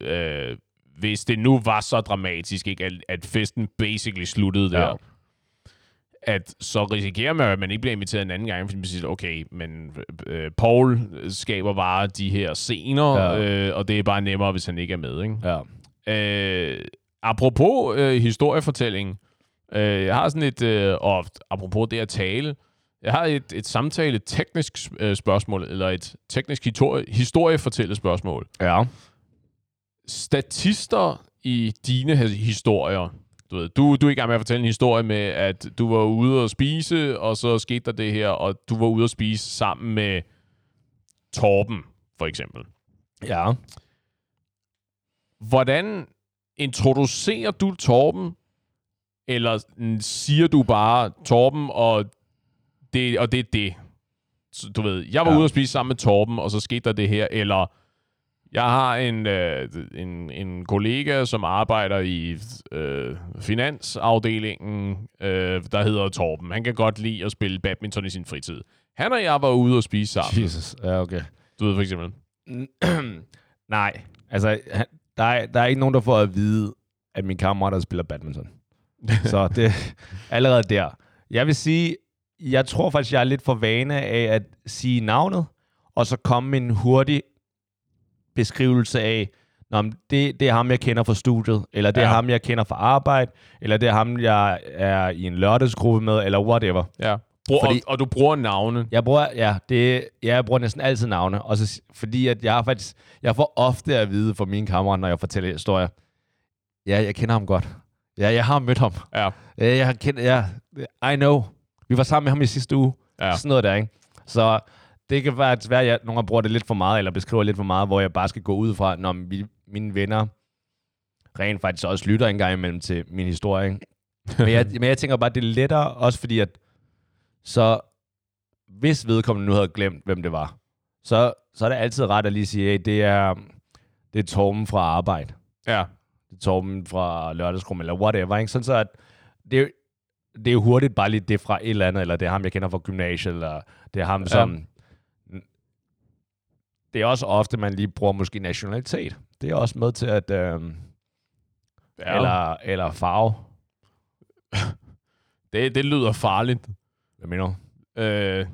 øh, hvis det nu var så dramatisk, ikke, at, at festen basically sluttede der, Ja. At så risikerer man, at man ikke bliver inviteret en anden gang, fordi man siger, okay, men øh, Paul skaber bare de her scener, Ja. øh, og det er bare nemmere, hvis han ikke er med, ikke? Ja. Øh, apropos øh, historiefortælling, øh, jeg har sådan et, øh, og apropos det at tale, jeg har et, et samtale teknisk øh, spørgsmål, eller et teknisk historie, historiefortællespørgsmål. Ja. Statister i dine historier, du, ved, du, du er i gang med at fortælle en historie med, at du var ude at spise, og så skete der det her, og du var ude at spise sammen med Torben, for eksempel. Ja. Hvordan introducerer du Torben, eller siger du bare Torben, og det, og det er det? Så, du ved, jeg var Ja. ude at spise sammen med Torben, og så skete der det her, eller jeg har en, øh, en, en kollega, som arbejder i øh, finansafdelingen, øh, der hedder Torben. Han kan godt lide at spille badminton i sin fritid. Han og jeg var ude at spise sammen. Jesus. Ja, okay. Du ved for eksempel. [CLEARS THROAT] Nej, altså, der er, der er ikke nogen, der får at vide, at min kammerat spiller badminton. [LAUGHS] Så det er allerede der. Jeg vil sige, jeg tror faktisk, jeg er lidt for vane af at sige navnet, og så komme en hurtig beskrivelse af, Nå, men det, det er ham, jeg kender fra studiet, eller det er Ja. ham, jeg kender fra arbejde, eller det er ham, jeg er i en lørdagsgruppe med, eller whatever. Ja. Brug, Fordi- og, og du bruger navne. Jeg bruger, ja, det, ja, jeg bruger næsten altid navne, og så, fordi at jeg faktisk, jeg får ofte at vide fra mine kammerater, når jeg fortæller historier, ja, jeg kender ham godt. Ja, jeg har mødt ham. Ja. Ja, jeg har kendt, ja, I know. Vi var sammen med ham i sidste uge. Ja. Sådan noget der, ikke? Så det kan være, at jeg nogle gange bruger det lidt for meget, eller beskriver lidt for meget, hvor jeg bare skal gå ud fra, når vi, mine venner rent faktisk også lytter en gang imellem til min historie. Ikke? Men, jeg, men jeg tænker bare, at det er lettere, også fordi at så hvis vedkommende nu havde glemt, hvem det var, så, så er det altid ret at lige sige, hey, det er, det er Torben fra arbejde. Ja. Det er Torben fra lørdagsgruppen, eller whatever. Ikke? Sådan så, at det, det er hurtigt bare lige det fra et eller andet, eller det er ham, jeg kender fra gymnasiet, eller det er ham, Ja. som... Det er også ofte, man lige bruger måske nationalitet. Det er også med til at... Øh, ja. eller, eller farve. [LAUGHS] Det, det lyder farligt. Hvad mener du? Øh,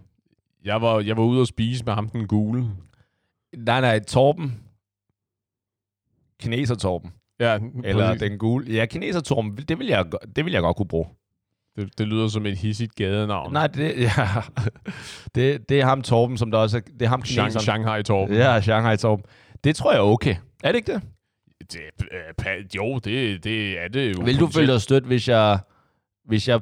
jeg, var, jeg var ude at spise med ham den gule. Nej, nej, Torben. Kineser Torben. Ja, Eller præcis. den gule. Ja, kineser Torben, det vil jeg, det vil jeg godt kunne bruge. Det, det lyder som et hissigt gadenavn. Nej, det, [LAUGHS] ja. det, det er ham Torben, som der også er, det er ham Shang, kineseren. Shanghai Torben. Ja, Shanghai Torben. Det tror jeg er okay. Er det ikke det? Det, øh, jo, det, det er det jo. Vil du føle dig stødt, hvis jeg, hvis jeg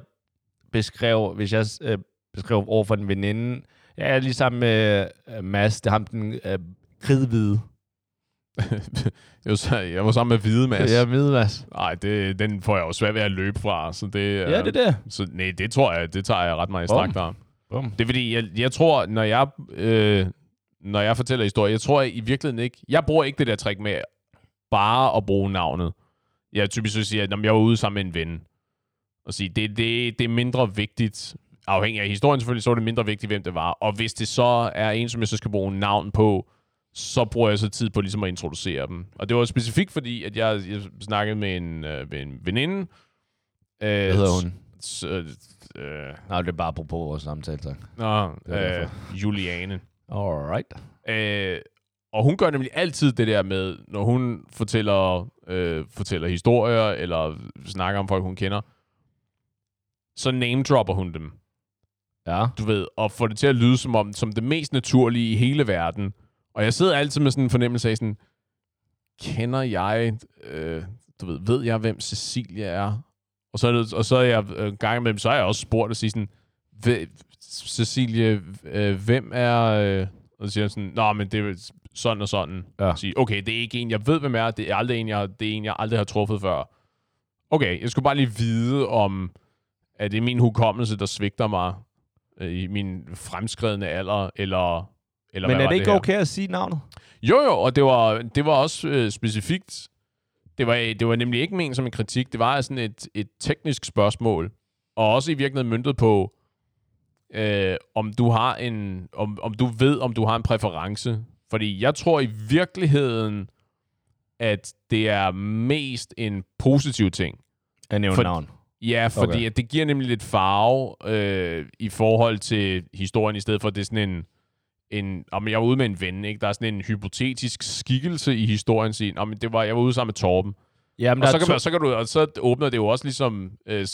beskrev, hvis jeg øh, beskrev over for en veninde, jeg er lige sammen med øh, Mads, det er ham den øh, kridhvide. [LAUGHS] jeg, var, så- jeg var sammen med Hvide Mads. Ja, middelmas. Nej, det, den får jeg jo svært ved at løbe fra, så det, Ja, det er det. Så nej, det tror jeg, det tager jeg ret meget i strakt arm. Bum. Det er fordi, jeg, jeg tror, når jeg, øh, når jeg fortæller historier, jeg tror i virkeligheden ikke, jeg bruger ikke det der trick med bare at bruge navnet. Jeg typisk så siger, at jeg var ude sammen med en ven, og sige, det, det, det er mindre vigtigt, afhængig af historien selvfølgelig, så er det mindre vigtigt, hvem det var. Og hvis det så er en, som jeg så skal bruge navn på, så bruger jeg så tid på ligesom at introducere dem. Og det var specifikt fordi, at jeg, jeg snakkede med en, øh, med en veninde. Øh, Hvad hedder hun? S, øh, øh, Nej, det er bare apropos vores samtale, tak. nå, øh, Juliane. Alright. Øh, og hun gør nemlig altid det der med, når hun fortæller, øh, fortæller historier, eller snakker om folk, hun kender, så name-dropper hun dem, Ja. du ved, og får det til at lyde som om, som det mest naturlige i hele verden. Og jeg sidder altid med sådan en fornemmelse af sådan, kender jeg, øh, du ved, ved jeg, hvem Cecilia er? Og så er, det, og så er jeg øh, gang med dem, så har jeg også spurgt og sige sådan, "Hvem- Cecilie, øh, hvem er... Øh, og så siger jeg sådan, nå, men det er sådan og sådan. Ja. Og sige, okay, det er ikke en, jeg ved, hvem er. Det er aldrig en, jeg, det er en, jeg aldrig har truffet før. Okay, jeg skulle bare lige vide, om at det er min hukommelse, der svigter mig øh, i min fremskredende alder, eller, eller Men er det ikke her? okay at sige navnet? Jo, jo, og det var, det var også øh, specifikt. Det var, det var nemlig ikke ment som en kritik. Det var sådan et, et teknisk spørgsmål. Og også i virkeligheden møntet på, øh, om du har en, om, om du ved, om du har en præference. Fordi jeg tror i virkeligheden, at det er mest en positiv ting. At nævne For- navn. Ja, fordi okay. at det giver nemlig lidt farve øh, i forhold til historien, i stedet for at det er sådan en, en om jeg var ude med en ven, ikke? der er sådan en hypotetisk skikkelse i historien, sige, om det var, jeg var ude sammen med Torben. Jamen, Og så kan, to- man, så kan du, og så åbner det jo også ligesom øh,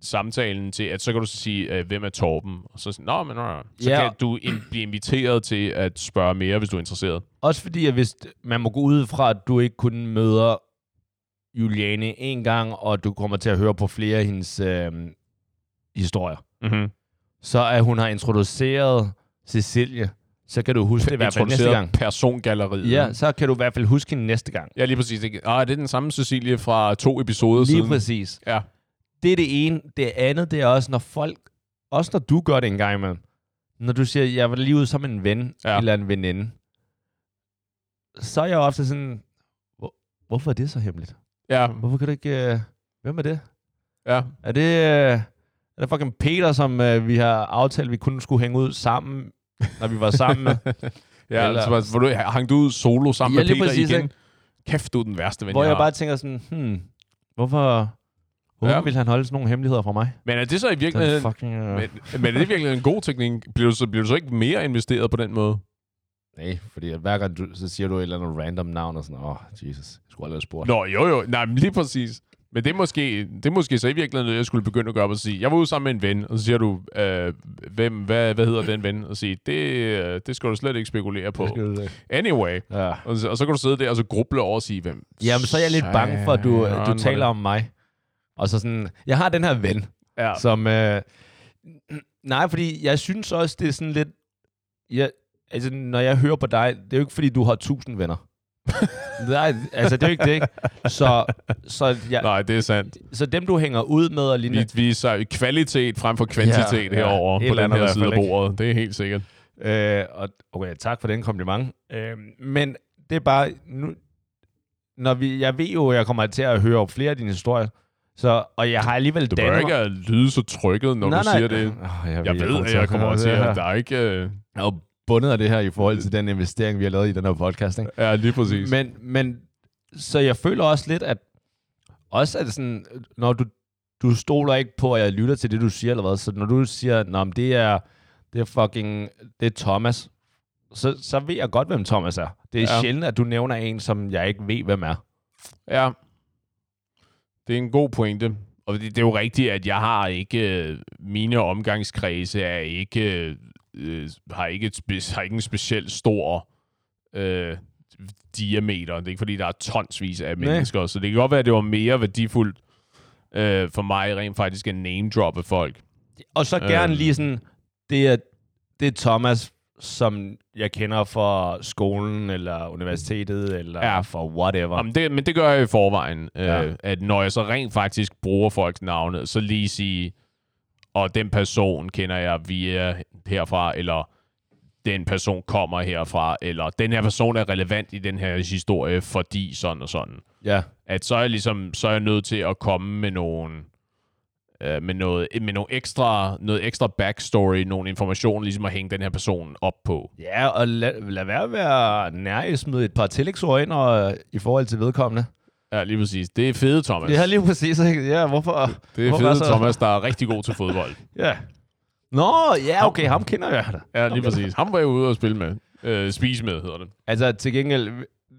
samtalen til, at så kan du så sige, øh, hvem er Torben? Og så, Nå, men, nå, nå. så Ja. kan du in, blive inviteret til at spørge mere, hvis du er interesseret. Også fordi, at hvis man må gå ud fra, at du ikke kun møder Juliane en gang, og du kommer til at høre på flere af hendes øh, historier, Mm-hmm. så at hun har introduceret Cecilie, så kan du huske det i hvert fald næste gang. persongalleriet. Ja, så kan du i hvert fald huske hende næste gang. ja, lige præcis. Ah, det er den samme Cecilie fra to episoder Lige siden. præcis. Ja. Det er det ene. Det andet, det er også, når folk, også når du gør det en gang imellem, når du siger, jeg var lige ude som en ven, ja. eller en veninde, så er jeg ofte sådan, hvor, hvorfor er det så hemmeligt? Ja, Hvorfor kan du ikke... Øh, hvem er det? ja. Er det, øh, er det fucking Peter, som øh, vi har aftalt, vi kun skulle hænge ud sammen, når vi var sammen med? [LAUGHS] Ja, Eller- altså, hvor du, hang du ud solo sammen Ja, med Peter præcis, igen? ikke? Kæft, du er den værste ven, hvor jeg har. bare tænker sådan, hmm, hvorfor, hvorfor Ja. vil han holde sådan nogle hemmeligheder fra mig? Men er det så i Den virkeligheden... fucking... Øh... Men, men er det virkelig en god teknik? Bliver du, så, bliver du så ikke mere investeret på den måde? Nej, fordi hver gang du, så siger du et eller andet random navn, og sådan, åh, oh, Jesus, jeg skulle aldrig have spurgt. Nå, jo jo. Nej, men lige præcis. Men det er, måske, det er måske så i virkeligheden noget, jeg skulle begynde at gøre, at sige, jeg var ude sammen med en ven, og så siger du, øh, hvem, hvad, hvad hedder den ven? Og sige, det, øh, det skal du slet ikke spekulere på. Du. Anyway. Ja. Og så, og så kan du sidde der og så gruble over og sige, hvem... Jamen, så er jeg lidt bange for, at du, Søren, du var taler om mig. Og så sådan, jeg har den her ven, Ja. som... Øh, nej, fordi jeg synes også, det er sådan lidt... Jeg, altså, når jeg hører på dig, det er jo ikke, fordi du har tusind venner. Nej, altså, det er jo ikke det, ikke? Så, så, jeg, Nej, det er sandt. så dem, du hænger ud med og Vi lignende, viser kvalitet frem for kvantitet Ja, ja, ja. herovre Et på den her side af fald, ikke? bordet. Det er helt sikkert. Øh, og, okay, tak for den kompliment. Øh, men det er bare, nu, når vi, jeg ved jo, at jeg kommer til at høre flere af dine historier, så, og jeg har alligevel Du bør dannet ikke at lyde så trykket, når nej, du nej. siger det. Oh, jeg, Jeg ved, at jeg kommer til at der er ikke... øh, Jeg jo bundet af det her i forhold til den investering, vi har lavet i den her podcast. Ikke? Ja, lige præcis. Men, men, så jeg føler også lidt, at også at sådan, når du, du stoler ikke på, at jeg lytter til det, du siger, eller hvad, så når du siger, Nå, men det er, det er fucking, det er Thomas, så, så ved jeg godt, hvem Thomas er. Det er ja. Sjældent, at du nævner en, som jeg ikke ved, hvem er. Ja. Det er en god pointe. Og det, det er jo rigtigt, at jeg har ikke... øh, Mine omgangskredse er ikke... Øh, har, ikke et spe, har ikke en specielt stor øh, diameter. Det er ikke, fordi der er tonsvis af mennesker. Så det kan godt være, at det var mere værdifuldt øh, for mig rent faktisk at name-droppe folk. Og så gerne Øhm. lige sådan, det er, det er Thomas som jeg kender fra skolen, eller universitetet, eller Ja. ja. for whatever. Jamen, det, men det gør jeg i forvejen, Ja. øh, at når jeg så rent faktisk bruger folks navne, så lige sige, og den person kender jeg via herfra, eller den person kommer herfra, eller den her person er relevant i den her historie, fordi sådan og sådan. ja. At så er jeg ligesom, så er jeg nødt til at komme med nogle, øh, med noget, med nogle ekstra, noget ekstra backstory, nogle informationer, ligesom at hænge den her person op på. Ja, og lad, lad være at være nær smide et par tillægsord ind og, i forhold til vedkommende. Ja, lige præcis. Det er fede, Thomas. Det er lige præcis, ikke? Ja, hvorfor? det er hvorfor fede, så- Thomas, der er rigtig god til fodbold. [LAUGHS] Ja. Nå, ja, okay, ham kender jeg da. Ja, lige præcis. Ham var jeg ude og spille med. Øh, spise med, hedder det. Altså, til gengæld,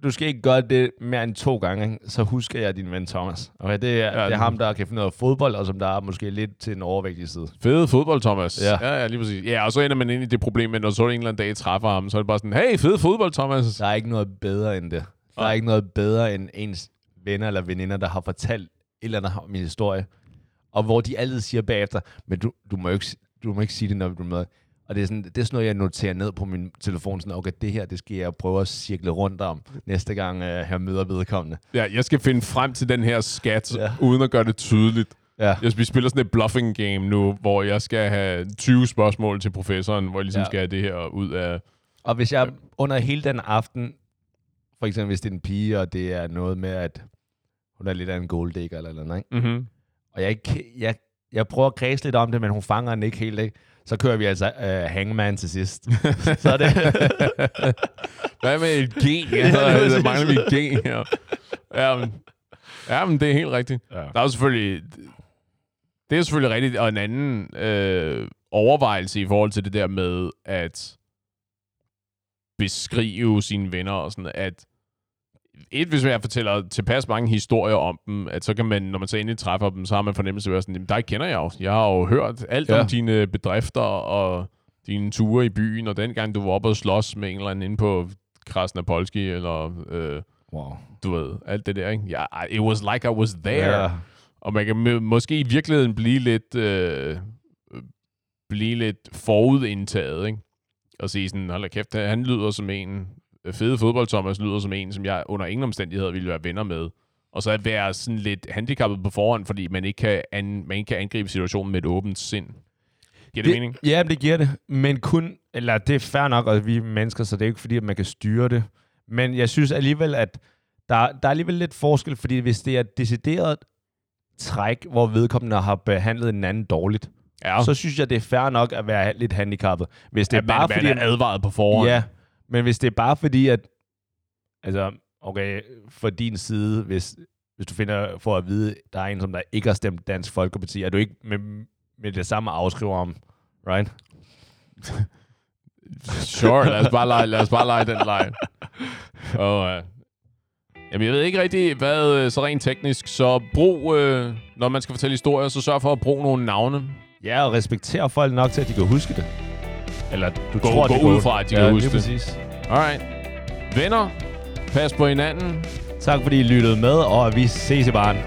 du skal ikke gøre det mere end to gange, ikke? så husker jeg din ven Thomas. Okay, det, er, Ja, ja, det er ham, der kan finde noget fodbold, og som der er måske lidt til en overvægtig side. Fede fodbold, Thomas. Ja. ja, ja lige præcis. Ja, og så ender man ind i det problem, at når så en eller anden dag træffer ham, så er det bare sådan, hey, fed fodbold, Thomas. Der er ikke noget bedre end det. Der er ikke noget bedre end ens venner eller veninder, der har fortalt et eller andet om min historie, og hvor de altid siger bagefter, men du, du, må, ikke, du må ikke sige det, når du er med. Og det er, sådan, det er sådan noget, jeg noterer ned på min telefon, sådan, okay, det her, det skal jeg prøve at cirkle rundt om, næste gang uh, jeg møder vedkommende. Ja, jeg skal finde frem til den her skat, ja. Uden at gøre det tydeligt. Ja. Jeg, vi spiller sådan et bluffing game nu, hvor jeg skal have 20 spørgsmål til professoren, hvor jeg ligesom. Ja. skal have det her ud af... Og hvis jeg under hele den aften, for eksempel hvis det er en pige, og det er noget med, at hun er lidt af en golddigger eller noget, ikke? Mm-hmm. og jeg, jeg, jeg prøver at kredse lidt om det, men hun fanger den ikke helt, ikke? Så kører vi altså uh, Hangman til sidst. [LAUGHS] så er det... [LAUGHS] Hvad med et G? [LAUGHS] Ja, Ja, så mangler vi et G her. Ja, men, ja, men det er helt rigtigt. ja. Der er jo selvfølgelig... Det er selvfølgelig rigtigt. Og en anden øh, overvejelse i forhold til det der med at beskrive sine venner og sådan, at et, hvis jeg fortæller tilpas mange historier om dem, at så kan man, når man så endelig træffer dem, så har man fornemmelse af, at sådan, "Jamen, dig kender jeg jo. Jeg har jo hørt alt ja. Om dine bedrifter og dine ture i byen, og dengang du var oppe og slås med en eller anden inde på Krasnapolski, eller øh, Wow. du ved, alt det der, ikke? Ja, I- it was like I was there. Ja. Og man kan må- måske i virkeligheden blive lidt, øh, blive lidt forudindtaget, ikke? Og sige sådan, hold kæft, han lyder som en, fede fodbold Thomas lyder som en, som jeg under ingen omstændigheder ville være venner med. Og så at være sådan lidt handicappet på forhånd, fordi man ikke kan, an, man ikke kan angribe situationen med et åbent sind. Giver det, det mening? Ja, det giver det. Men kun, eller det er fair nok, at vi er mennesker, så det er ikke fordi, at man kan styre det. Men jeg synes alligevel, at der, der er alligevel lidt forskel, fordi hvis det er et decideret træk, hvor vedkommende har behandlet en anden dårligt, Ja, så synes jeg, det er fair nok at være lidt handicappet. Hvis det er er bare man, fordi... man er advaret på forhånd. Ja, men hvis det er bare fordi, at... Altså, okay, for din side, hvis, hvis du finder for at vide, der er en, som der ikke har stemt Dansk Folkeparti, er du ikke med, med det samme afskriver om, right? Sure, lad os bare lege, lad os bare lege den leg. Og, uh, jamen, jeg ved ikke rigtig, hvad øh, så rent teknisk, så brug, uh, når man skal fortælle historier, så sørg for at bruge nogle navne. Ja, og respektere folk nok til, at de kan huske det. Eller du Gå- tror, gå de ud fra, at de ja, kan huske det. Præcis. Alright. Venner, pas på hinanden. Tak fordi I lyttede med, og vi ses i baren.